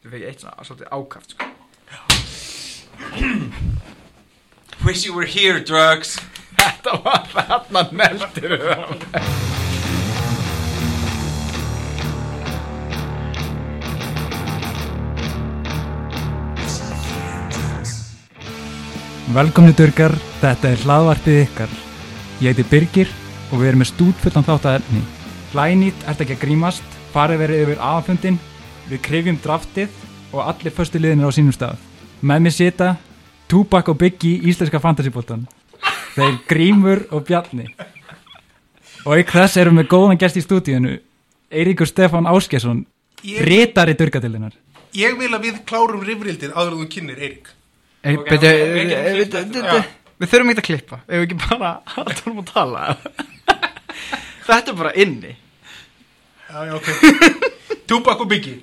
Ég fekk eitt svona svolítið ákaft sko. Wish you were here, drugs Þetta var þarna neldur Velkomni Durgar, þetta er hlaðvarpið ykkar. Ég heiti Birgir og við erum með stútfullan þátt að efni. Glænýtt ert ekki að grímast, farið verið yfir aðfundin, við krifjum draftið og allir föstu liðinir á sínum stað. Með mér sita Tupac og Biggie í íslenska fantasybóltan. Þeir Grímur og Bjarni. Og ykkur þess erum við góðan gest í stúdíunu, Eiríkur Stefán Áskesson, Ég, ritari Durgadillinar. ég vil að við klárum rifrildið áður en þú kynir Eirík Hey, Ok, beti, við, við, við, við, þurfum ekki að klippa Ef við ekki bara alltaf um að tala Þetta er bara inni Já, já, ok Tupac og Biggie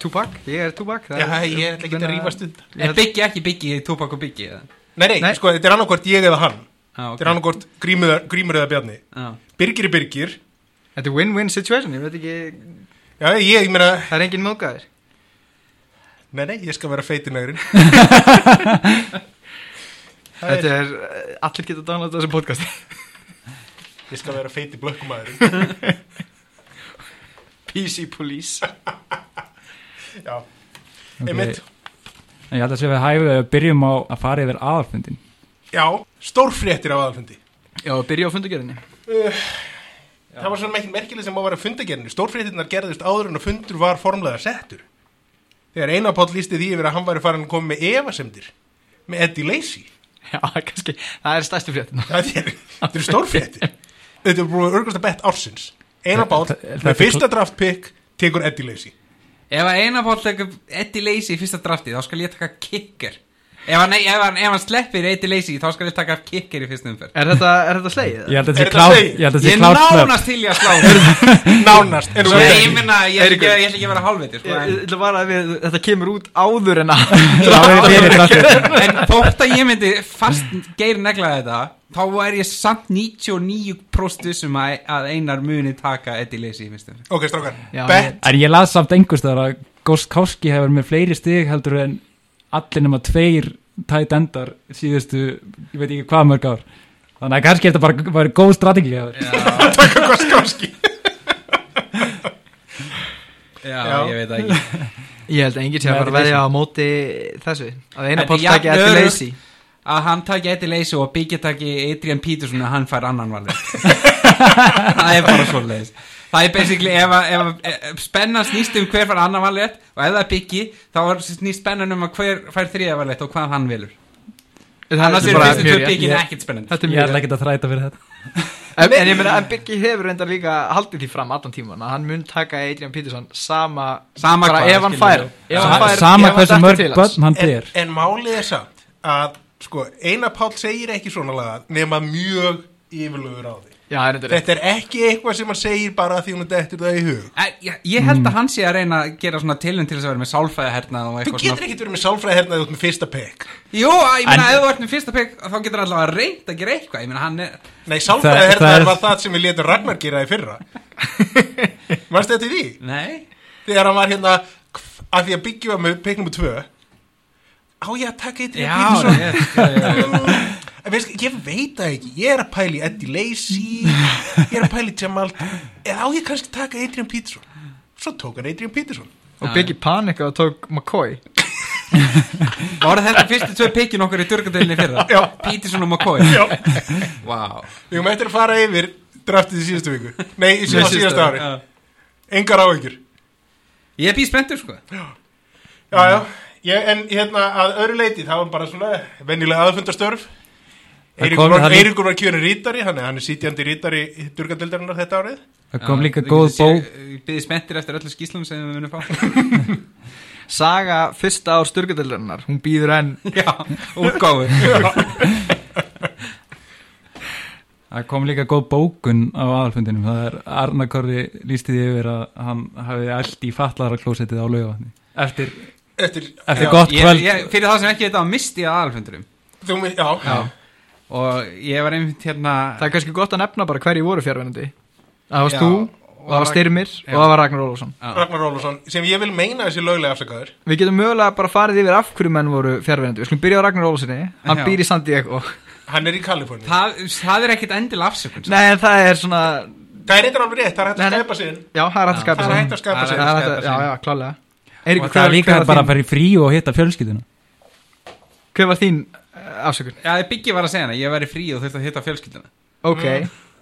Tupac, ég er Tupac Já, er- ég ætla ekki að Ég Er held- Biggie ekki Biggie, Tupac og Biggie? Nei, nei, Nei. sko, þetta er annarkvort ég eða hann. Ah, Þetta er annarkvort grímur, grímur eða Bjarni. Ah. Birgir er Birgir. Þetta er win-win situation, ég veit ekki Já, ég, ég meina Það er engin móðgæðir Nei, nei, ég skal vera feitinægurinn Þetta er, uh, allir geta downloada þessu podcast. Ég skal vera feiti blökkumæðurinn PC Police. Já, Ok. einmitt. En ég held að sé við hæfið að byrjum á að fara yfir aðalfundin. Já, stórfréttir á aðalfundi. Já, byrja á fundagerðinni Það var svona ekki merkileg sem á að vera fundagerðinu Stórfréttirnar gerðust áður en að fundur var formlega settur. Þegar Einarpáll lísti því yfir að hann væri farin að koma með efasemdir með Eddie Lacy. Já, kannski, það er stærstu fréttina Það er, þetta eru stórfréttir. Þetta er búin örgast að bett ársins Einar Bál með fyrsta draft pick tekur Eddie Lacy. Ef að eina pál tekur Eddie Lacy í fyrsta drafti þá skal ég taka kicker Ef hann, ef hann, ef hann sleppir Eddie Lacy þá skal ég taka kicker í fyrsta umferð Er þetta, er þetta slegið? Ég held að Er sé þetta klárt, segið? ég held að sé Ég klárt slöpp. nánast til ég að slá Nánast en þú ég, veit ég minna, ég ætla ekki, ég ætla ekki að vera hálfviti sko, Ég en, ég ætla bara að við, þetta kemur út áður en að Já, við fyrir draftið. en þótt að ég myndi fast geir negla þetta þá er ég samt 99% vissum að, að einar muni taka Eddie Lacy í fyrsta umferð Ok, strákar, Já, bett En ég las samt einhverstaðar að Gostkowski hefur með fleiri stig heldur en allir nema tveir tætt endar síðustu, ég veit ekki hvað mörg ár. Þannig að kannski er þetta bara bara góð strategi. Takk Goskowski Já, Já. ég veit það ekki. Ég held að enginn sé að að Eddie veðja á móti þessu. Að eina jafn taki eftir leysi að hann taki Eddie Lacy og Biggie taki Adrian Peterson og hann fær annan valið. Það er bara svoleiðis það er basically ef, að- ef, að- ef spennan snýst um hver fær annan valið og ef það er Biggie þá er snýst spennan um að hver fær þriða valið og hvað hann vilur annars er fyrstu tvö Biggie Ég- ekkert spennandi. Þetta er Ég ætla mjög ekki að þræta fyrir þetta. En, en ég meina að Biggi hefur reyndar líka haldið því fram allan tíman að hann mun taka Adrian Peterson sama, Sama bara hvað, ef hann fær, fær Sama hversu mörg börn hann en, ber. en málið er samt að sko, Einar Pál segir ekki svona laga nema mjög yfirlögur á því Já, er. Þetta er ekki eitthvað sem hann segir bara því hún dettur það í hug. Æ, ég, ég held að hann sé að reyna að gera svona tilhund til þess að vera með sálfæði hernað og Þú eitthvað getur ekkert verið með sálfræði hernaði út með fyrsta pick Jú, ég meina En- ef þú ert með fyrsta pegg þá getur hann allavega reynd að gera eitthvað. Ég meina hann er Nei, sálfræði Það- það hernaði er- var það sem við letum Ragnar gera í fyrra. Varstu þetta í því? Nei. Þegar hann var hérna að því að byggja með pick nummer 2 Á ég að taka eitt Já, veist, ég veit það ekki, ég er að pæla í Eddie Lacy, ég er að pæla í Jamal, eða á ég kannski taka Adrian Peterson? Svo tók hann Adrian Peterson. Og Biggi panika og tók McCoy Var þetta fyrstu tvö pekkin okkur í Durgadelinni fyrra? Já. Peterson og McCoy Já. Vá Við eftir að fara yfir draftið í síðustu viku. Nei, í síðasta ári. Já. Engar áhyggjur. Ég er býð spenntur sko Já, já. Ég, en hérna að öðru leiti, það var bara svona venjulega aðfundastörf. Eiríkur var, Eiríkur var kjörin rítari, hann er, hann er sítjandi rítari í Durgadeldarinnar þetta árið. Það kom líka Já, góð sé- Ég býði spenntir eftir öllu skýslum sem við munum fá Saga fyrsta ár styrkadeildarinnar Hún býður enn Já, útgáfu Það kom líka góð bókun á aðalfundinum. Það er Arna Korri lísti því yfir að hann hafi allt í fatlara klósettið á laugavatni. Eftir, Eftir, eftir já, gott ég, kvöld. ég, Fyrir það sem ekki veit á misti að aðalfundurum Þú, já, Já Og ég var einmitt hérna Það er kannski gott að nefna bara hverju voru fjárvenandi Það varst Já, þú, og það var Styrmir og það var Ragnar Ólafsson. Já. Ragnar Ólafsson sem ég vil meina þessi löglega afsakaður. Við getum mögulega bara farið yfir af hverju menn voru fjárverðandi Við skulum byrja á Ragnar Ólafssoni Hann Já. býr í San Diego. Hann er í Kaliforni það, það er ekkit endil afsökun. Sko. Nei, en það er svona það er eitthvað alveg rétt, það er hægt að skæpa inn. Já, það er hægt að skapa það er sig hægt að skæpa Það sig er hægt þetta- er afsökun? Já, Biggi var að segja hana, ég væri frí og þurfti að hitta fjölskylduna Ok,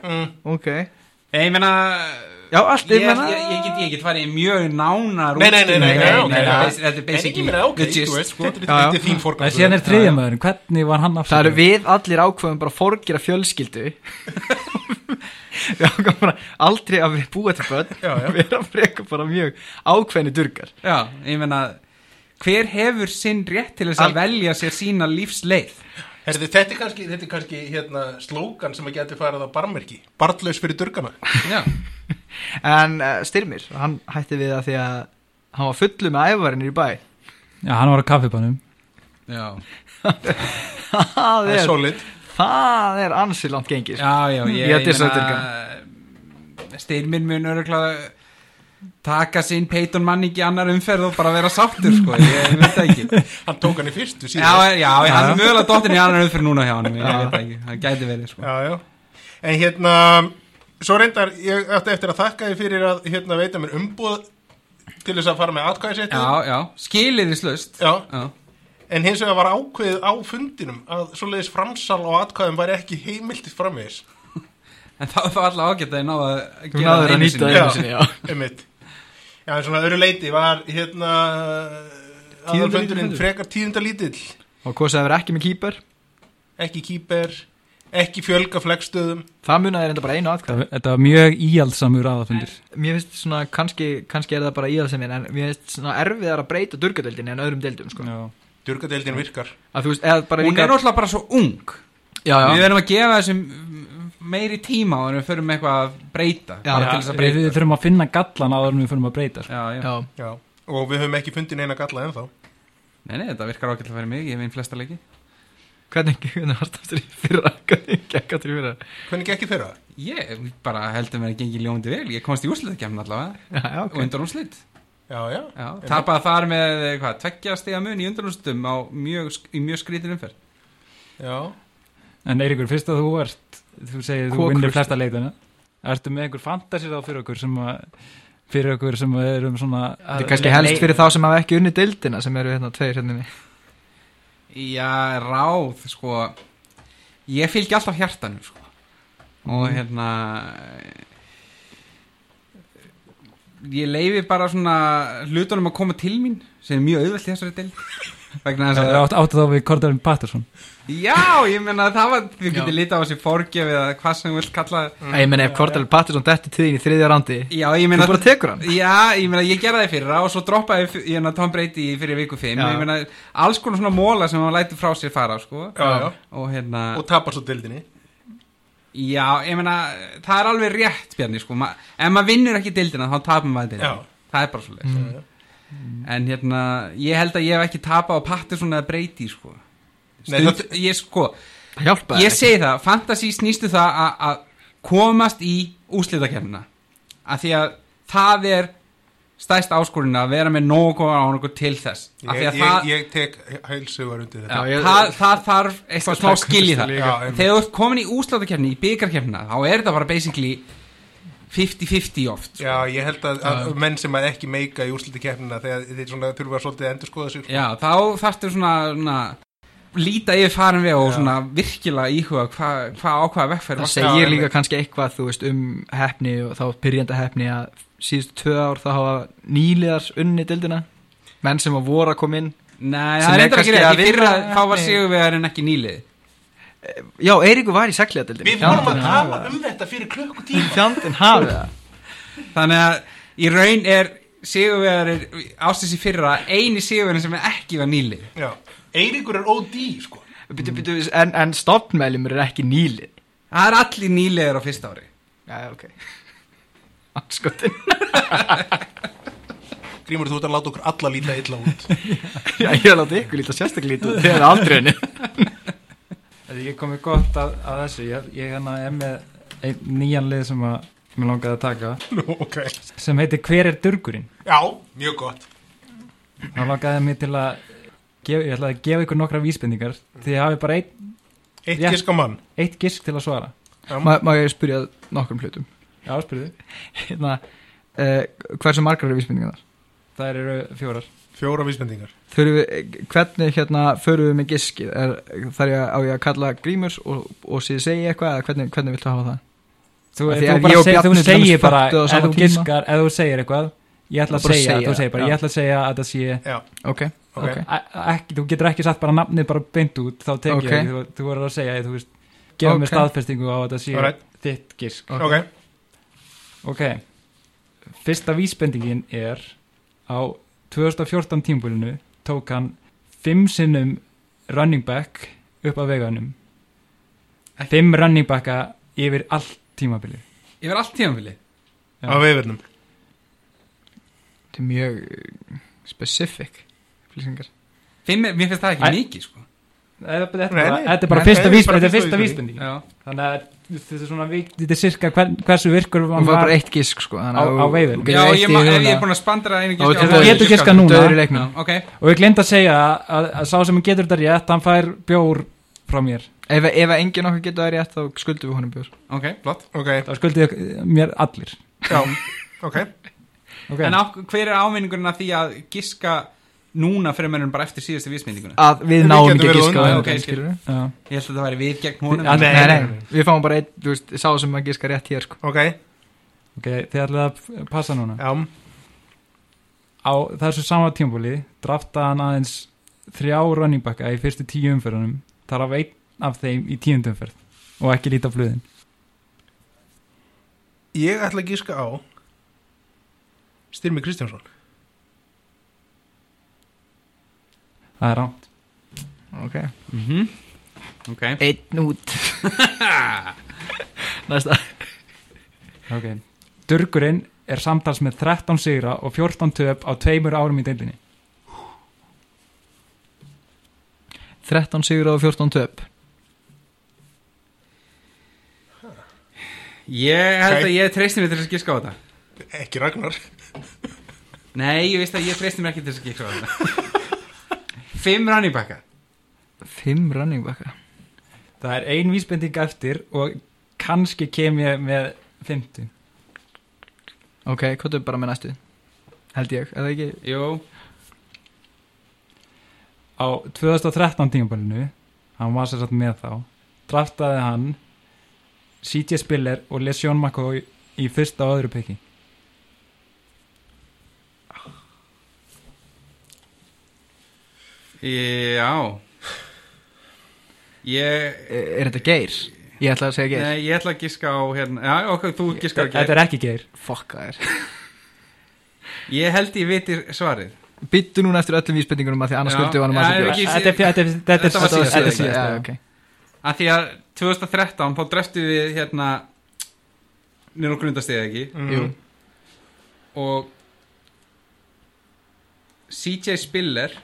mm. ok Ég meina Já, allt, Ég, ég ég, meina ég, get, ég get farið í mjög nánar Nei, nei, nei, nei, nei, þetta er já. basi- Þetta er en ég basically meina, ok, the þú gist veist, sko. þetta Já, já. er þín en síðan er þriðja maðurinn, hvernig var hann Það eru afsökun við allir ákveðum bara að forgera fjölskyldu Við ákveðum bara aldrei að við búa til börn Já, já. Við erum frekar bara mjög ákveðni durgar Já, ég meina Hver hefur sinn rétt til þess að Al- velja sér sína lífsleið? Herði, þetta er kannski, þetta er kannski hérna, slókan sem að geti farið á barmerki. Barnlaus fyrir durgana. Já, En uh, Styrmir, hann hætti við það því að hann var fullu með ævarinn í bæ. Já, hann var á kaffibannum. Já, Það er solid. Það er ansi langt gengið. Sko. já, já Ég, Ég ég meina Styrmir mun öruglega taka sinn Peyton Manning í annar umferð og bara vera sáttur sko, ég veit það ekki. Hann tók hann í fyrstu Já, síðan. Já, já, hann er mögulega dottin í annar umferð núna hjá hann, ég veit það ekki, það gæti verið sko. já, já. En hérna Svo reyndar, ég ætti eftir að þakka þið fyrir að hérna, veita mér umbúð til þess að fara með atkvæðisettu Já, já, skiliðislaust Já, Já, en hins vegar var ákveðið á fundinum að svoleiðis framsal á atkvæðum væri ekki heimiltið framvegis. En þá það alltaf ágætt að ég náða að gera það Já. einu sinni, já. Einmitt. Já, en svona öðru leiti var hérna aðalfundurinn fundur. frekar tíðunda lítill Og hvað sem það verið ekki með kýper ekki kýper, ekki fjölga flegstöðum Það munaði reynda bara einu atkvæð Þetta- var mjög íaldsamur aðafundur Mér finnst svona, kannski, kannski er það bara íðalsemin En mér finnst svona erfiðar að breyta durgadeildinni en öðrum deildum sko. já. Durgadeildin virkar. Að þú veist, eða bara Hún er náttúrulega bara svo ung. Já, Við já, verðum að gefa þessum meiri tíma og við förum eitthvað að breyta. Já, bara Já, til þess að við, við breyta. þurfum að finna gallan áður en við fyrir að breyta sko. Já, já, já. Já. og við höfum ekki fundið neina galla ennþá. Nei, nei, þetta virkar ágætlega fyrir mig, ég vinn flesta leiki. Hvernig, í fyrra? Hvernig í fyrra? Hvernig gekk ég fyrra? Ég bara heldum að það gengi ljóndi vel. Ég komast í úrslitakefn allavega. Já, já, ok. Og já, Já, tapaði þar með, hvað, tveggja stiga mun í undanúrslitum á mjög, í mjög skrítin umferð. Já. En Eiríkur, fyrst að þú ert þú segir þú vinnir flesta leikuna Ertu með einhver fantasir á fyrir okkur sem að fyrir okkur sem erum svona Þetta er kannski helst fyrir þá sem hafa ekki unni deildina sem eru hérna tveir hérna Já, ráð, sko. Ég fylgi alltaf hjartanu, sko. Og hérna Ég leifi bara svona hlutunum að koma til mín sem er mjög auðvelt í þessari deild vegna þess Það að er átt, átt þá við Kordarinn Pattersson Já, ég meina það var Við Já. getum litið á þessi forgjöf eða hvað sem þú vilt kalla það Ég menn ef Cordell Patterson detti til þín í þriðja rándi Já, ég Þú meina bara tekur hann Já, ég meina ég gerði það í fyrra og svo droppaði ég ég meina Tom Brady fyrir viku 5 Já. Ég meina alls konar svona móla sem hann lætur frá sér fara sko. Já, já. Og hérna og tapar svo deildinni Já, ég meina það er alveg rétt Bjarni sko. Ma, Ef maður vinnur ekki dildina þá tapar maður dildina Já. Það er bara svo Mm. En hérna, ég held að ég hef ekki tapað á Patterson eða Brady sko. Nei, Stund, það- ég sko Það hjálpaði Ég segi það, fantasy snýstu það að- að komast í úslitakefnina að því að það er stæst áskorinn að vera með nógu góða ánöku til þess. Ég, af því ég, að það, ég tek heilsugar undir þetta. Já, ég- það, það þarf eitthvað smá skil í það. Já, þegar þú ert komin í úslitakefni, í byggarkefnina þá er þetta bara basically 50-50 oft sko. Já, ég held að, að menn sem að ekki meika í úrsliti keppnina þegar þeir svona þurfa svolítið að endur skoða sig sko. Já, þá þarftu svona, svona líta yfir farin við og Já. svona virkilega íhuga hvað hva ákvaða vekkferð Það Já, segir líka einmitt. kannski eitthvað þú veist um hefni og þá pyrjanda hefni að síðustu tvö ár þá hafa nýliðar unni deildina menn sem að voru að koma inn Nei, það er eitthvað ekki rétt, að í fyrra vinna þá var sigurvegarinn ekki nýlið Já, Eiríkur var í segliða deildinni Við vorum að tala um þetta fyrir klukkutíma. Fjandinn hafi það. Þannig að í raun er sigurvegarir ástis í fyrra eini sigurvegarinn sem ekki var nýlið Já, Eiríkur er OD sko. Byttu, byttu, en, en stopnmeðlumur er ekki nýlið Það er allir nýliðir á fyrsta ári. Já, ok. Anskotin Grímur, þú ert að láta okkur alla líta illa út. Já, ég er að láta ykkur líta sérstaklega lítið út, er aldrei henni Það er ekki komið gott að, að þessu. Ég, ég hérna er með ein, nýjan lið sem að mér langaði að taka. Nú, ok. Sem heitir Hver er durgurinn? Já, mjög gott. Þá langaði mér til að gefa, ég ætlaði að gefa ykkur nokkra vísbendingar því ég hafi bara eitt, Eitt Rétt. giska mann. Eitt gisk til að svara. Ma, Má ég spyrja nokkrum hlutum? Já, spyrðu. Hérna, uh, Hversu margar eru vísbendingar þar? Það eru fjórar Fjóra vísbendingar. Hvernig hérna förum við með giskið? Er, þar ég á ég að kalla grímurs og, og sér segja eitthvað eða hvernig, hvernig viltu hafa það? Þú, því þú, seg, þú segir bara, ef þú giskar, ef þú segir eitthvað ég ætla að segja, segja, þú segir bara, ég ætla að segja að það sé Já, Ok, ok, ok, a- ekki, þú getur ekki satt bara nafnið bara beint út, þá tek Ok. ég þú, þú verður að segja, þú veist, gefa mér staðfestingu á að það sé Alright. þitt gisk. Ok, fyrsta vísbendingin er á 2014 tímbúlinu tók hann fimm sinnum running back upp að veganum Ekki- fimm running backa yfir allt tímabilið. Yfir allt tímanfili Já. Á veifirnum þetta er mjög uh, specific upplýsingar. Fimm, mér finnst það ekki Æ. mikið sko Þetta er bara, Nei, er bara Nei, fyrsta vísbending er Þannig að þetta er svona Þetta er sirka hvern, hversu virkur hann var var bara eitt gisk sko Á- á veiðinum. Já, ég, ég er búin að spandra einu Þá getur þá- þú getur giskað núna. Og ég glemt að segja að, að sá sem getur þetta rétt Hann fær bjór frá mér. Ef, ef enginn okkar getur það rétt þá skuldum við honum bjór. Ok, flott. Ok, Það skuldið mér allir. Já, ok. Okay. En á, hver er áminningurinn að því að giska núna fyrir mennum bara eftir síðustu vísmyndinguna? Að við náum ekki að verið giska á undan, þetta, ok, skilurðu? Já. Ég held að það væri við gegn honum. Ja, Nei, Nei, nei, við fáum bara eitt, þú veist, sá sem að giska rétt hér sko. Ok, ok, þið ætlaði að passa núna. Já, Á þessu sama tímbúli draftaði hann aðeins þrjá running backa í fyrstu tíu umferðunum þar af einn af þeim í tíundu umferð og ekki líta flöðin ég ætla að gíska á Styrmi Kristjánsson Það er ránt Ok. Mhm. Ok. Einn út. Næsta. Ok. Durgurinn er samtals með 13 sigra og 14 töp á tveimur árum í deildinni. 13 sigur og 14 töp. Ég held að ég treysti mér til að giska á þetta. Ekki Ragnar. Nei, ég veist að ég treysti mér ekki til að giska á þetta Fimm running backa 5 running backa Það er ein vísbending eftir og kannski kem ég með 50. Ok, hvað er bara með næstu? Held ég, eða ekki Jú, Á 2013 tímabælinu, hann var sér satt með þá, draftaði hann CJ Spiller og LeSean McCoy í fyrsta og öðru peki. Já. Ég Er, er þetta geir? Ég ætla að segja geir. Nei, ég ætla að giska á hérna Já, ok, þú giskar Þetta ekki er ekki geir. Fuck það er. Ég held ég viti svarið. Byttu núna eftir öllum vísbendingunum að því annars Já. skuldum við honum Já, að er segja ekki- Þetta er, þetta er, þetta er, Þetta var síðast, þetta því að 2013 þá dreftu við hérna nýr og grundastegi ekki? Mhm. Jú. Og CJ Spiller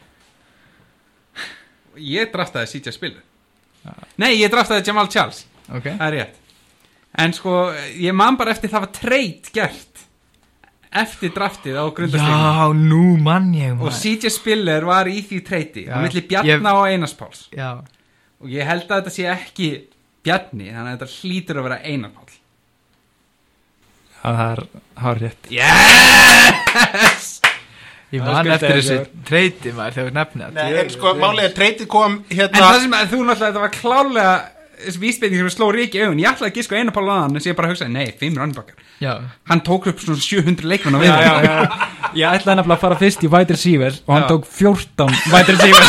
ég draftaði CJ Spiller. Nei, ég draftaði Jamal Charles. Ok. Það er rétt. En sko, ég man bara eftir það var treyt gert eftir draftið á grundasteginu Já, nú mann ég og maður. CJ Spiller var í því treyti á milli Bjarna og Einarspáls Já. Og ég held að þetta sé ekki Bjarni, þannig að þetta hlýtur að vera Einarpál Það er hár rétt. yes Ég man eftir þessu treyti maður þegar við nefnið Nei, en sko, málið er treytið kom En hérna það sem að þú náttúrulega, þetta var klálega þessi vísbeiting sem sló ríki augun. Ég ætlaði að giska einu pál aðan en sem ég bara hugsaði, nei, fimm rannbakkar Já. Hann tók upp svona 700 leikmenn á Já, já, við já. Ég ætlaði nefnilega að fara fyrst í wide receiver og hann Já. tók 14 wide receiver.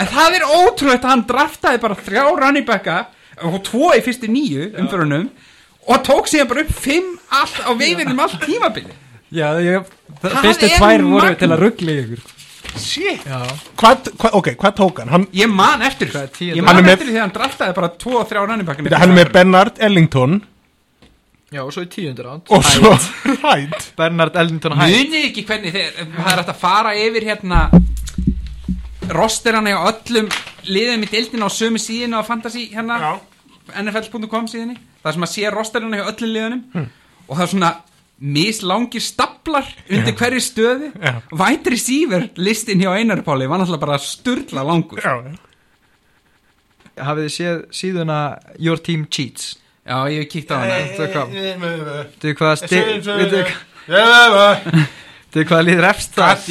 en það er ótrúlegt að hann draftaði bara þrjá rannibakka og tvo í fyrstu nýju umförunum og tók síðan bara upp fimm allt á veifinum allt tímabili Já, ég, það, fyrstu tvær voru magnað. til að ruggla í ykkur. Shit. Já. Hvað, hvað, Ok, hvað tók hann? Hann, ég man eftir tíu ég Hann man er með- eftir því að hann draftaði bara tvo og þrjá rannibakka hann er með Bernard Ellington. Já, og svo í tíundur ánd. Og svo Hyde Bernard Ellington Hyde munið ekki hvernig þeir það er hægt að fara yfir hérna rosterana í öllum liðum í deildina á sömu síðinu á fantasy hérna? Já, nfl.com síðinni það sem að sé rosteruna hjá öllum liðunum. Og það er svona mislangir staplar undir hverju stöði Já. White receiver listin hjá Einar Páli var náttúrulega bara sturla langur. Já, Hafið þið séð síðuna Your Team Cheats? Já, ég hef kíkt á hana. Hvað- Veitu hvað Goddammit veitu hvað liður það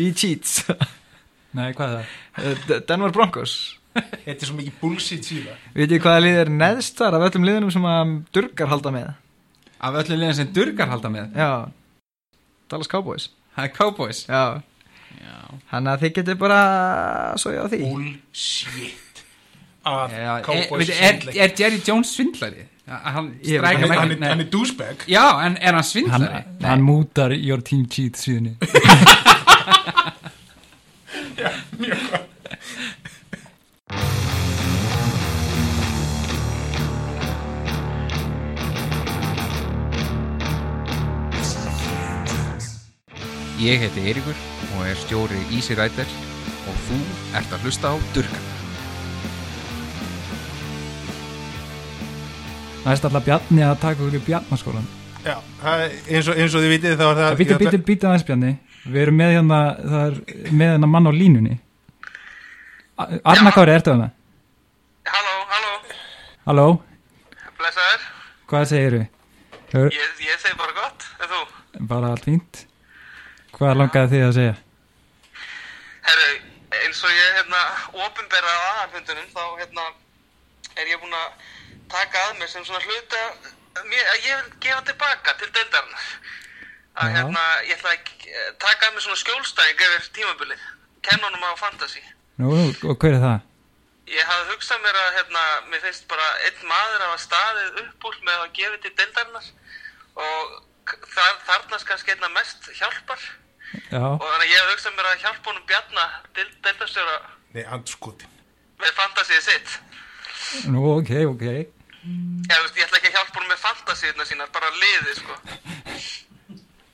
í Cheats? Nei, hvað er það? Eh, Denver Broncos Þetta er svo mikið bullshit síðan. Veitu hvað liður neðst þar af öllum liðunum sem að durgar halda með? Af öllum liðan sem durgar halda með? Já. Dallas Cowboys. Það er Cowboys. Já. Já, Þannig að þið getur bara svo ég á því. Bullshit. Að Já, er, Cowboys er, svindli. er Jerry Jones svindlari? Hann Ég veit ekki. Hann með er- hann er douchebag. Já, en er hann Hann, svindlari? hann mútar Your Team Cheat síðunni Ég heiti Eiríkur og er stjóri Easy Rider og þú ert að hlusta á Durgan Næst alltaf Bjarni að taka okkur í Bjarnaskólan Já, það er- eins og, eins og þið vitið þá er það Býtu, býtu, býtu aðeins Bjarni Við erum með hérna, það er með hérna mann á línunni Arna Kári, ertu það? Halló, halló, Halló, blessaður. hvað segirðu? Hör, Ég, ég segi bara gott, en þú? bara allt fínt Hvað langaði þið að segja? Herru, eins og ég hérna ofinberða á aðalfundunum, þá hérna er ég búinn að taka að mér sem svona hluta mér, að ég vil gefa tilbaka til deildarinnar. Að hérna, ég ætla að taka að mér svona skjólstæðing yfir tímabilið, kenna honum á fantasy. Nú, og hver er það? Ég hafði hugsað mér að hérna, mér finnst bara einn maður að staðið upp úr með að gefa til deildarinnar og þar, þarnast kannski einna mest hjálpar. Já, og þannig að ég hef hugsað mér að hjálpa honum Bjarna til deildastjóra Nei, andskoti með fantasíið sitt. Nú, ok, ok. Ég, veist, ég ætla ekki að hjálpa honum með fantasíðna sínar bara liði sko.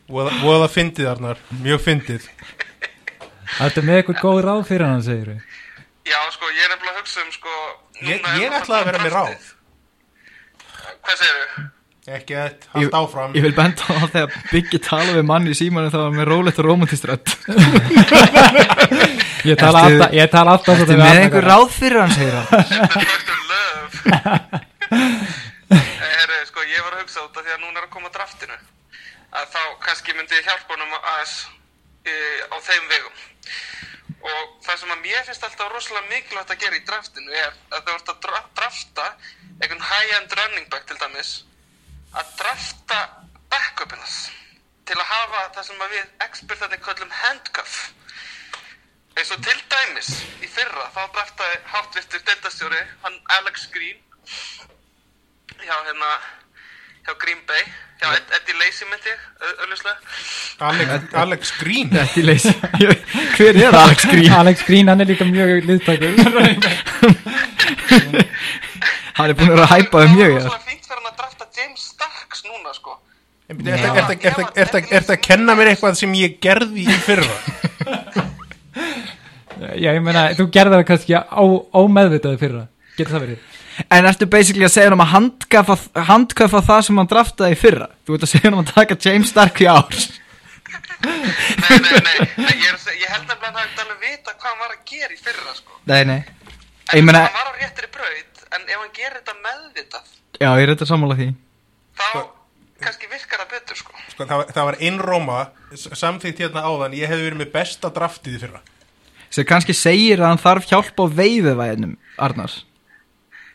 Og það fyndið, Arnar, mjög fyndið. Þetta með eitthvað góð ráð fyrir hann, segirðu? Já sko ég er nefnilega að hugsa um sko Ég, núna er ég ætlaði að vera með ráð. hvað segirðu? Ekki að halda áfram. Ég vil benda á það þegar Biggi tala við mann í símanu þá var með rólegt og romantiströdd Ég tala Ertu- alltaf, ég tala alltaf Þetta svolítið með einhver ráð fyrir hann, segir hann? Dr. Love Herri, sko, ég var að hugsa út af því að núna er að koma draftinu. Að þá kannski myndi ég hjálpa honum aðeins e, á þeim vegum. Og það sem að mér finnst alltaf rosalega mikilvægt að gera í draftinu er að þú ert að dra drafta einhvern high-end running back til dæmis að drafta backupinnas til að hafa það sem að við expertarnir köllum handcuff. Eins og til dæmis í fyrra þá draftaði háttvirtur deildastjóri hann Alex Green hjá hérna hjá Green Bay hjá Ed, Eddie Lacy myndi augljóslega. Alex, Alex Green. Er leysi Hver er Alex Green? Alex Green, hann er líka mjög liðtækur. Hann er búin að vera að hæpa þau mjög það já. var að drafta James Starks núna sko. Er þetta að kenna mér eitthvað sem ég gerði í fyrra? Já, ég meina, þú gerði það kannski á, ómeðvitaði fyrra. Getur það verið? En ertu basically að segja hann um að handkafa, handkafa það sem hann draftaði í fyrra? Þú ert að segja hann um að taka James Stark í ár. Nei, nei, nei, nei ég, er, að ég held nefnilega að hann hefði alveg vita hvað hann var að gera í fyrra sko. Nei, nei. En Ég meina- hann var á réttri braut en ef hann gerir þetta meðvitað Já, ég er þetta sammála því þá kannski virkar það betur sko. Sko, það, það var einróma samþýtt hérna áðan, ég hefði verið með besta draftið í fyrra. Sem kannski segir að hann þarf hjálp á veiðuvæðinum, Arnar.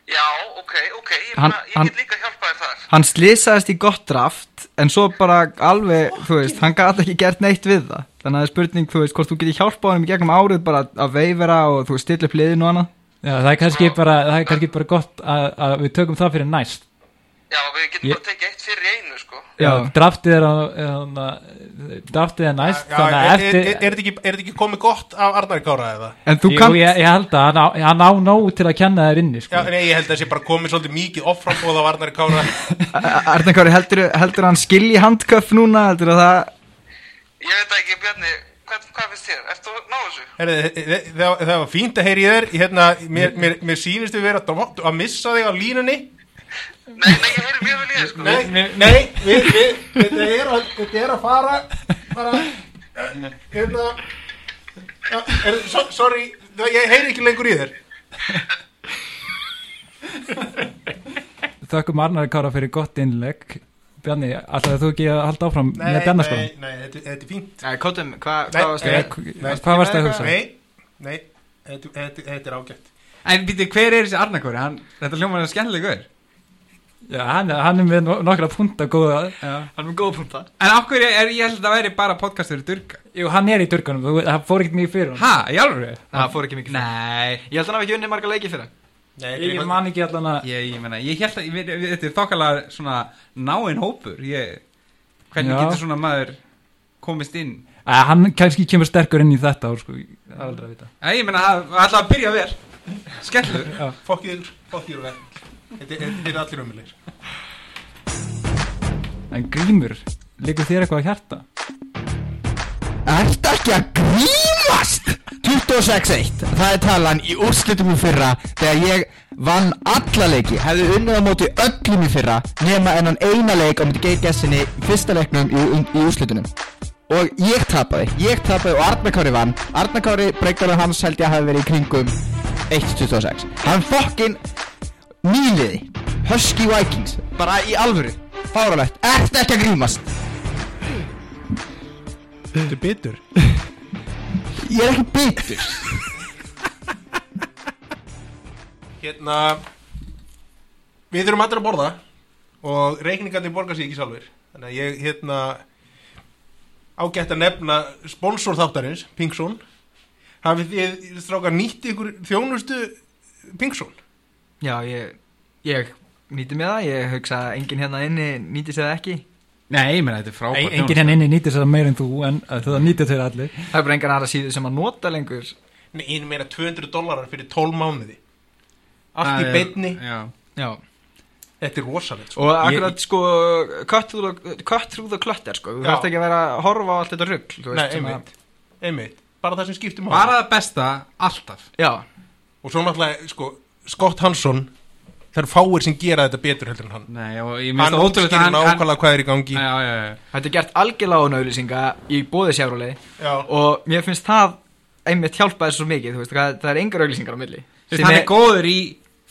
Já, ok, ok, ég, Hann- hann, ég hann- get líka hjálpað þér þar. Hann slisaðist í gott draft En svo bara alveg, þú veist Hann gæti ekki gert neitt við það. Þannig að það er spurning, þú veist, hvort þú getur hjálpað honum í gegnum árið bara að veifera og þú upp liðinu og annað. Já, það er kannski bara, það er kannski bara gott að, að við tökum það fyrir næst já, við getum Ég- bara tekið eitt fyrir einu sko Já, draftið er, draftið er næst Já, Þannig er, er, eftir er, er, þetta ekki, er þetta ekki komið gott af Arnar Kára eða? En þú Jú, kannt, ég, ég held að hann á, nóg til að kenna þér inni sko. Já, nei, ég held að sé bara komið svolítið mikið offrambóð af Arnar Kára Arnar Kári, heldur, heldur hann skilji handköff núna Heldur að það ég veit ekki, Bjarni, hvað, hvað finnst þér? Ertu að ná þessu? Herri, það, það var fínt að heyri þér hérna, mér, mér, mér sýnist við vera að missa þig á línunni Nei, nei, ég heyri mjög vel í þér, sko. Nei, nei, við, við, þetta, er að, þetta er að fara bara eh, hérna ja, er, so, sorry, það, ég heyri ekki lengur í þér. Þökkum Arnar Kára fyrir gott innlegg. Bjarni, alltaf þú ekki að halda áfram með Bjarnaskólan nei, nei, þetta, þetta er fínt. Nei, kóttum, hvað Nei, hva varst nei, nei, það að hugsa? Nei, nei, þetta, er ágætt. En býtti, hver er þessi Arnakóri? Hann, þetta hljómar er skemmtileg gaur Já, hann, hann er með no- nokkra punta góða Já. Hann er með góða punta. En okkur er, er ég held að það væri bara podcastur í Durga? Jú, hann er í durkanum, þú- það fór ekkert mikið fyrir hann Ha, í alveg? Það fór ekki mikið fyrir. Nei. Ég held að hann hafi ekki unnið marga leiki fyrir Nei, Ég man ekki allan að Ég, ég meina, ég held að, ég, veit- þetta er þokkalega svona náinn hópur. Ég, Hvernig Já. getur svona maður komist inn? Æ, Hann kannski kemur sterkur inn í þetta ár, sko, það er aldrei að vita. Æ, ég meina, það var alltaf að byrja vel. Skellur. Fokkið og vel Þetta er allir ummilegir En Grímur, liggur þér eitthvað að hjarta? Ertu ekki að grímast? 26-1, það er talan í úrslitum í fyrra þegar ég vann alla leiki, hefði unnið á móti öllum í fyrra nema enn eina leik á móti geitgessinni í fyrsta leiknum í, í, í úrslitunum og ég tapaði, ég tapaði og Arnar Kári vann Arnar Kári, breykdalur hans held ég að hafi verið í kringum 1-26 hann fokkin nýliði Husky Vikings, bara í alvöru fáralegt, ertu ekki að grímast? Þetta er bitur? Ég er ekki bitur. Hérna Við þurfum allir að borða Og reikningarnir borga sig ekki sjálfur Þannig að ég hérna Ágætt að nefna Sponsor þáttarins, Pinkson Hafið þið strákar nýtt ykkur þjónustu Pinkson Já, ég, ég nýti með það Ég hugsa að enginn hérna inni nýti sig það ekki. Nei, ég meina, þetta er frábært Engin henn inni nýtir þess að meira en þú en það nýtir þeir allir. Það er bara engan aðra síðu sem að nota lengur. Nei, einu meira 200 dólarar fyrir 12 mánuði. Allt í beinni. Já, Já. Þetta er rosalegt sko. Og akkurat sko cut through the, clutter sko. Þú Já. þarft ekki að vera að horfa á allt þetta rugg Nei, einmitt, einmitt. Bara það sem skiptir máli. Bara það besta, alltaf. Já, Og svo náttúrulega, sko, Scott Hansson Það eru fáir sem gera þetta betur heldur en hann. Nei, og ég Hann minnst ótrúlega útskýrir nákvæmlega hvað er í gangi. Já, já, já. Þetta er gert algjörlega án auðlýsinga í bóði sjárulegi Já, og mér finnst það einmitt hjálpaði svo mikið, þú veist, það, það er engar auðlýsingar á milli. Þú veist, Sem hann er- góður í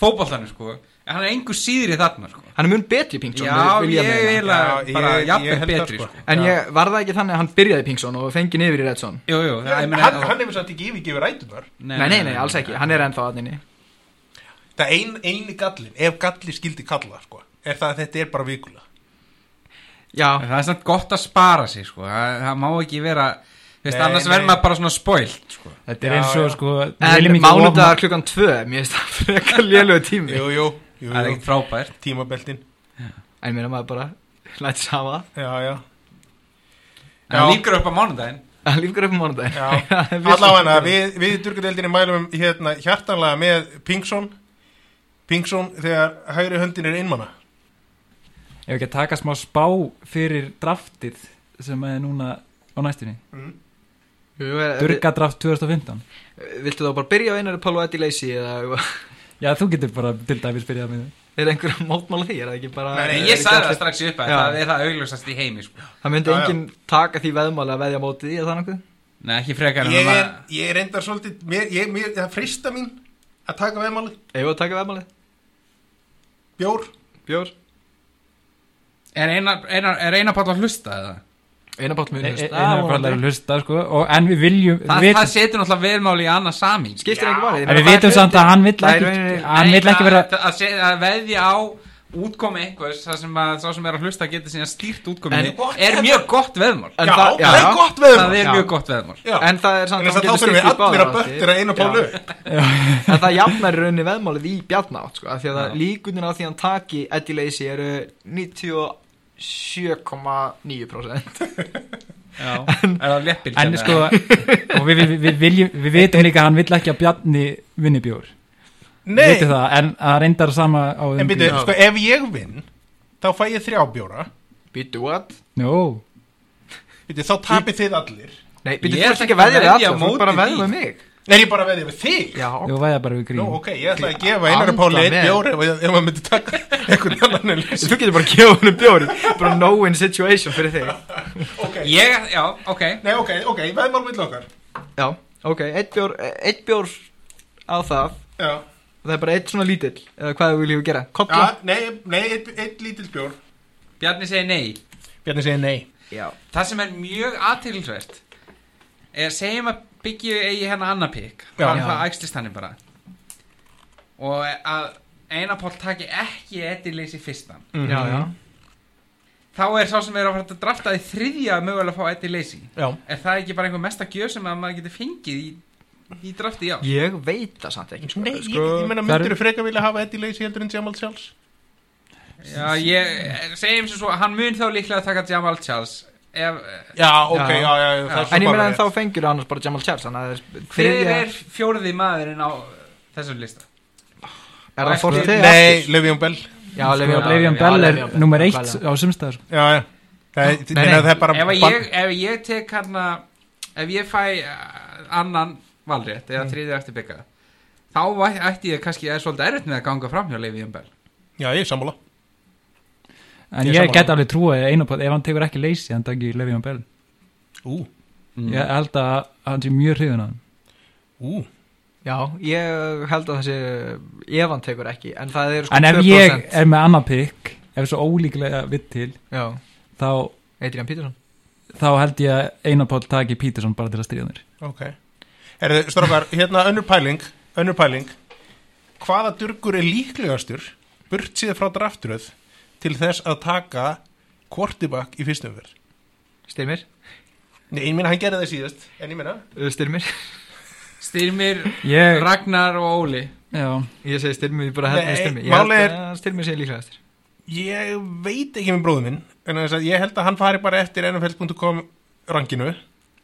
fótboltanum, sko En hann er einhver síður í þarna, sko. Hann er mun betri Pinkson Já, vil ég meina. vil að Já, bara ég- ég jafnveg held það, betri, sko. sko. En Já. ég var það ekki þannig að hann byrjaði Pinkson og fengi niður í Redson Jú, jú, það, ég meina hann, hann hefur samt ekki yfirgefið rætunar Nei, nei, nei, alls ekki, hann er ennþá aðninni Það ein, eini gallin, ef galli skildi kalla sko, er það að þetta er bara vikulega Já, Það er samt gott að spara sig, sko. Það, það má ekki vera veist, Nei, annars nei. verður maður bara svona spoilt, sko. Þetta er Já, eins og já. sko við viljum en ekki mánudagar klukkan tvö Mér finnst það frekar lélögu tími. Jú, jú, jú, Það er jú. ekkert frábært. Tímabeltin. En ég meina maður bara læti saman Já, já, En það líkur upp á mánudaginn. Það lífgur upp um mánudaginn. Já. Allavega, við, við durgadeildinni mælum hérna hjartanlega með Pinkson Pinkson þegar hægri höndin er einmanna Ef ekki að taka smá spá fyrir draftið sem er núna á næstunni Durga draft 2015 Viltu þá bara byrja á einari Pálu Eddie Lacey eða Já, þú getur bara til dæmis byrjað með er einhver að mótmála því? Er það bara Nei, nei, Ég er ekki sagði það allir- strax í upp að Já. það er það augljósast í heimi, sko Það myndi Já, já. enginn taka því veðmáli að veðja á móti því eða það nokkuð? Nei, ekki frekar en Ég að er, ég er reyndar svolítið, mér, ég, mér, það frista mín að taka veðmáli Ef að taka veðmáli? Bjór, Bjór? Er eina, eina, er eina pátt að hlusta eða? Eina bátt muni Einar er bara að hlusta sko og, En við viljum Það, við, það setur náttúrulega velmáli í annað saming Skiptir einhver máli? En við vitum samt að hann vill er ekki Hann vill ekki vera að, að, se- að veðja á útkomi einhvers það sem að sá sem er að hlusta getur síðan stýrt útkominni En- er mjög gott veðmál. En já, það- það er já. gott veðmál. Það er Já. mjög gott veðmál. Já. En það er samt En að þurfum getur skipt í allir báðar En það jafnar í rauninni veðmálið í bjarnátt sko, af Því að það líkunin á því að hann taki Eddie Lacey eru 97,9% Já. er það leppil En sko Og við, við, við, viljum, við vitum líka að hann vill ekki að Bjarni vinni bjór Við Nei, vitum það En það reyndar sama á en byrju, sko, ef ég vinn þá fæ ég þrjá bjóra. Býtu what? Jó. Byrju, þá tapir þið allir. Nei, byrju, Ég þú ætla ert ekki að veðja við veðja alla, þú ert bara að veðja með mig. Er ég bara að veðja við þig? Já, Þú væða bara við grín Nú, ok, ég ætla að gefa Anda Páli eitt með. bjór ef, maður myndi taka einhvern annan þú getur bara að gefa hennu bjóri bara no-win situation fyrir þig. Ok, Ég, já, ok. Nei, ok, ok, veðmál mill okkar. Já, ok, eitt bjór, eitt bjór á það. Já, Það er bara eitt svona lítill Eða hvað við viljum gera? Kolla? Ja, nei, nei, eitt, eitt lítill bjór. Bjarni segir nei. Bjarni segir nei. Já. Það sem er mjög aðtilsvert er segjum að byggju eigi hérna annar pikk Já. hann Já. það ægslist hann bara. Og að Einar Páll taki ekki Eddie fyrstan. Já, já. Þá er sá sem er að fara að drafta í þriðja mögulega að fá Já, er það ekki bara einhver mesta gjöf sem að maður getur fengið í, í drafti já. Ég veit það samt ekki sko. nei, ég, Sko, ég er- myndur þú freka vilja hafa Eddie Lacey heldur en Jamal Charles? Já, ég segjum sem svo að hann mun þá líklega að taka Jamal Charles. Ef, Já, ok, Já. já, já, já er En ég meina en þá fengur annars bara Jamal Charles að er hver þriðja er fjóriði maðurinn á þessum lista? Er það Ekki- Forte? Nei, Le'Veon Bell. Já, Le'Veon Bell. Er nummer eitt á sumstæður Já, já. Það er, er bara ef, að ég, ef ég tek hann ef ég fæ uh, annan valrétt eða þriðið eftir bygga þá ætti ég kannski að er svolítið erfitt með að ganga fram hjá Leifjón Bell Já, ég er sammála. En Ég ég get alveg trúið ef hann tekur ekki leysi hann taki Leifján Bell Ú, Ég held að hann sé mjög hrifin á hann ú. Já, ég held að þessi Ef hann tekur ekki En það er sko En ef 2% ég er með annan pikk ef svo ólíklega vitt til Já, þá, Adrian Peterson. þá held ég að einapátt taki Peterson bara til að stríða mér. Ok Herðu, strákar, hérna önnur pæling Önnur pæling. Hvaða durgur er líklegastur Burt síðan frá draftröð Til þess að taka Quarterback í fyrstum fyrr Styrmir. Nei, ég minna hann gerði það síðast En ég minna Uh, Styrmir. Styrmir, Ég, Ragnar og Óli. Já, Ég segi Styrmir, ég bara með Styrmir. Ég held er- að Styrmir sé líklegastur. Ég veit ekki með bróðu minn En ég held að hann fari bara eftir NFL.com ranginu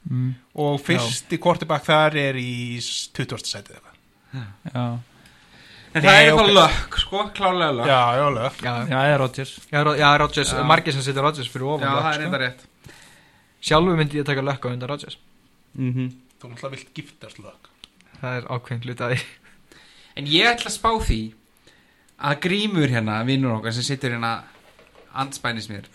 mm, Og fyrsti quarterback þar er í 20. sætið eða eitthvað. já, en það Nei, er ok. eitthvað lökk sko, klálega lökk. Já, já, lög Já, ég er Rodgers. Já, Ro- já Rodgers, margir sem setja Rodgers fyrir ofan Já, Luck, það er sko. enda rétt. Sjálfur myndi ég taka lökk á undan Rodgers. Mm -hmm. Þú náttúrulega vilt giftast lög Það er ákveðin hluti að því. En ég ætla að spá því að grímur hérna, vinnur okkar sem situr hérna andspænis mér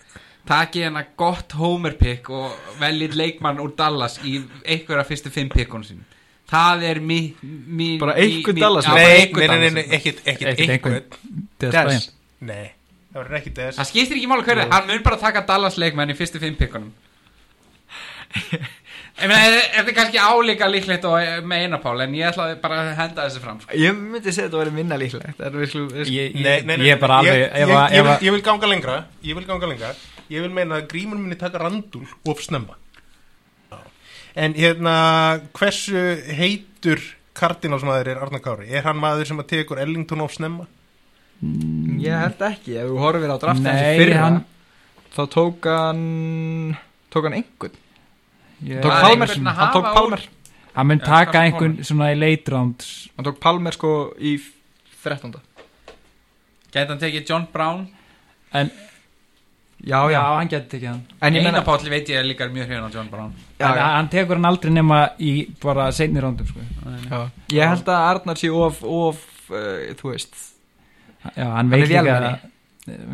taki hérna gott homer pick og veljið leikmann úr Dallas í einhverja fyrstu fimm pickunum sín það er mi, mi, Bara mi- einhver mi- Dallas- Nei, einhver nei, nei, Dallas Ekkit einhvern. Bryant. Nei, það verður ekki þess það skiptir ekki máli hverju, hann mun bara taka Dallas leikmann í fyrstu fimm pickunum. Ég þetta er kannski álíka líklegt og með einapál en ég ætlaði bara að henda þessu fram sko. Ég myndi segja að þetta væri minna líklegt er Ég, Nei, ég, nei, nei, ég er bara alveg ég, ef ég, að- ég, ef vil, að- ég vil ganga lengra Ég vil ganga lengra Ég vil meina að grímur minni taka randul of snemma En hérna Hversu heitur kardinálsmaður er Arnar Kári? Er hann maður sem að tekur Ellington of snemma? Ég held ekki, ef þú horfir á draftin Nei, þessi fyrra hann- þá tók hann tók hann einhvern ég- tók er Palmer, að hann tók Palmer. hann mun Já, taka einhvern svona í late rounds. Hann tók Palmer sko í 13. Gæti hann tekið John Brown? En Já, já, hann getur ekki hann. En ég meina Einapál veit ég er líka mjög hrifin á John Brown. Já, en já, hann tekur hann aldrei nema í bara seinni roundum sko. já. Ég held að Arnar sé of, of uh, þú veist. Já, hann Hann veit líka vélmenni.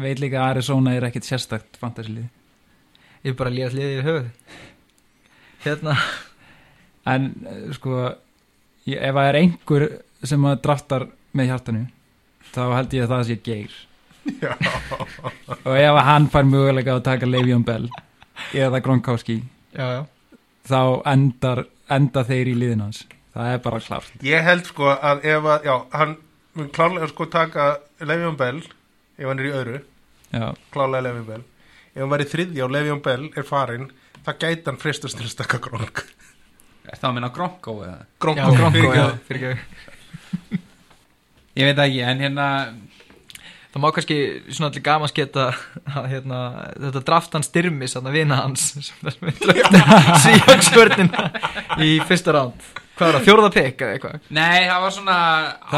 veit líka að Arizona er ekkit sérstakt fantasilið ég er bara að líða hliðið í höfuð hérna en sko ég, ef það er einhver sem að draftar með hjartanu þá held ég að það sé geir. Og ef að hann fær mögulega að taka Le'Veon Bell eða Gronkowski já, já. þá endar, enda þeir í liðin hans. Það er bara klárt. Ég held sko að ef að Já, hann mun klárlega sko taka Le'Veon Bell Ef hann er í öðru. Já, Klárlega Le'Veon Bell. Ef hann var í þriðja og Le'Veon Bell er farin Það gæti hann fristast til að stakka Gronk Er það að minna Gronko eða? Gronk, já, Gronko, já, fyrir Ég veit ekki, en hérna Það má kannski svona allir gaman sketa að hérna, þetta draft hann styrmis að vina hans síjagsvörnina í fyrsta ránd Hvað var það, fjórða pikk eða eitthvað? Nei, það var svona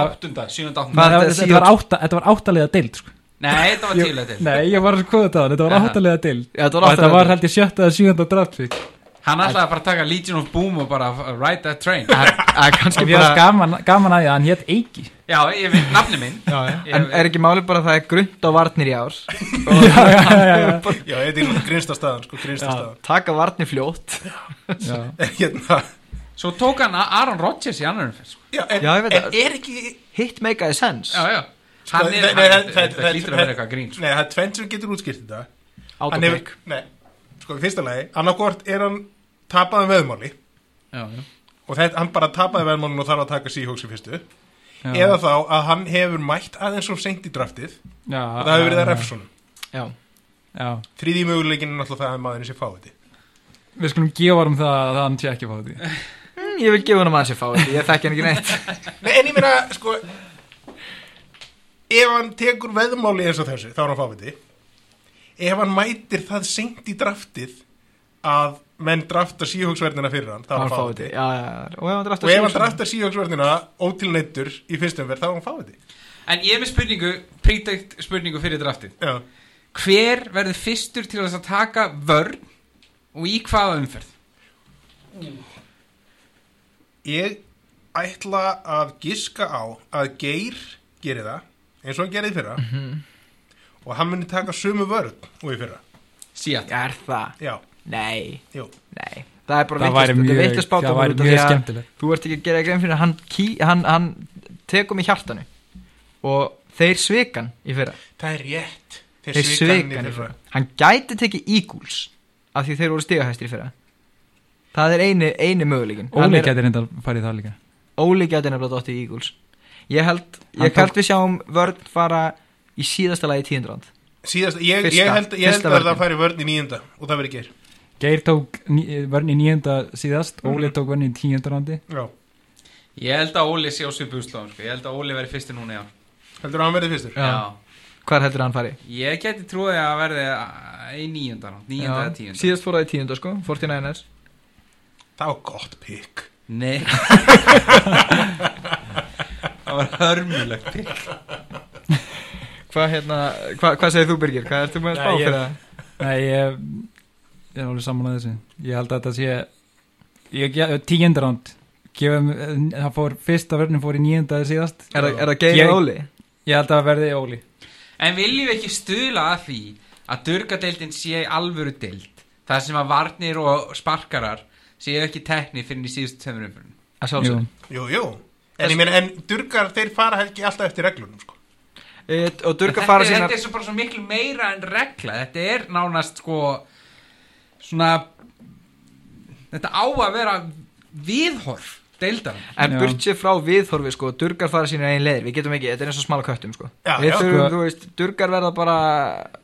áttunda, Hvað- áttunda þetta var áttalega deild sko. Nei, þetta var tíulega til. Nei, ég var að skoða þetta á hann, þetta var áttalega deild Já, þetta og var þetta áttalega var deild. held ég sjötta eða sjönda draftfík Hann ætlaði bara að taka Legion of Boom og bara uh, ride that train. Það er kannski og við bara gaman, gaman að því að hann hétt Eiki. Já, ég veit nafni minn. Já, já. Ég- En er ekki málið bara að það er grunt á varnir í ár? Já, þetta er grinsta staðan, sko, grinsta staðan Taka varnir fljótt. Já. Hérna, Svo tók hann Aaron Rodgers í annar umferð sko. já, en, Já, ég veit en það. er ekki Hit meikaði sens Já, já Sko, Hann nei, hann, nei, þetta- það- þetta það- lítur að vera eitthvað grín sko. Nei, það er tvennt sem getur útskýrt þetta. Hann Autopic Nei, sko, í fyrsta lagi Annarkvort er hann tapaði veðmáli. Já, já. Og þetta, hann bara tapaði veðmálinu og þarf að taka Seahawks í fyrstu. Já. Eða þá að hann hefur mætt aðeins svo seint í draftið. Já, Og það hefur verið að Já, Þriði möguleikin er náttúrulega það að maðurinn sé fáið við skulum gefa um það að hann sé ekki fá því Mm, Ég vil gefa hann að mann sér fá þetta Ég þekki hann ekki neitt. Nei, en ég meina, sko Ef hann tekur veðmáli eins og þessu Þá er hann fáviti Ef hann mætir það seint í draftið Að menn drafta síhóksverðina fyrir hann Þá er Hann hann fá fáviti Og ef hann draftar síhóksverðina Ótilneittur í fyrstum verð Þá er hann fáviti En ég er með spurningu, predict spurningu fyrir draftið. Já. Hver verður fyrstur til að taka vörn og í hvaða umferð? Ég ætla að giska á Að Geir geri það Eins og hann gerði í fyrra. Og hann muni taka sömu vörð Og í fyrra. Síat Er það? Já, Nei. Jú. Nei. Það er bara spádómur það væri mjög því að skemmtilegt. Þú ert ekki að gera grein fyrir að hann, hann, hann tekur mig hjartanu. Og þeir svikan í fyrra. Það er rétt. Þeir svikan í fyrra. hann gæti tekið Eagles af því þeir voru stigahæstir í fyrra. Það er eini, eini möguleikin Óli er- getur enda farið það líka. Óli gæti nefnilega dótt í Eagles ég held, ég held við sjáum vörn fara í síðasta lagi tíundrand Síðast, ég, Fyrsta- ég held, ég held fyrsta að vörnin. það færi vörn í nýjunda og það verið ger Geir tók ní, vörn í nýjönda síðast Mhm. Óli tók vörn í tíundarandi Já, Ég held að Óli sé á svipuðslóðum sko. Ég held að Óli verði fyrstur núna í ár heldur að hann verið fyrstur? Já. hvar heldur hann fari? Ég geti trúið að verði uh, í níunda Níunda eða tíunda. Síðast fór það í tíunda sko 49ers Það var gott pikk Nei Það var hörmulegt pikk hvað hérna, hva, hvað segir þú Birgir? hvað ertu með að spá fyrir það? Nei, ég, ég er alveg saman að þessu. Ég held að þetta sé ég, ég, Tíundarand gefum, það fór, fyrsta vörnin fór í nýjönda síðast. Er, það- er það og Óli? Ég held að það verði Óli. En viljum við ekki stuðla að því að durgadeildin sé alvöru deild? Þar sem að varnir og sparkarar séu ekki tekni fyrir í síðustu tveimur umfyrin að sjálfsög Jú, jú En ég meina, en durgar, þeir fara ekki alltaf eftir reglunum sko. e, og Durga þetta, fara sínar þetta er svo bara svo miklu meira en regla þetta er nánast sko svona þetta á að vera viðhorf deildan En Já. burt sér frá viðhorfi sko, durgar fara sína einn leðir, við getum ekki, þetta er eins og smala köttum sko. Já, Við já. þurfum, Sko- þú veist, durgar verða bara,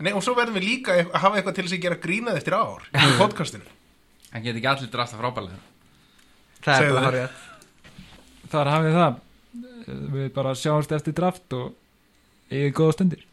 Nei, og svo verðum við líka að hafa eitthvað til þess að gera grínað eftir ár í podcastinu hann get ekki allir drafta frábælega það er bara það. Þar hafið það. Við bara sjáumst eftir draft og eigið góða stundir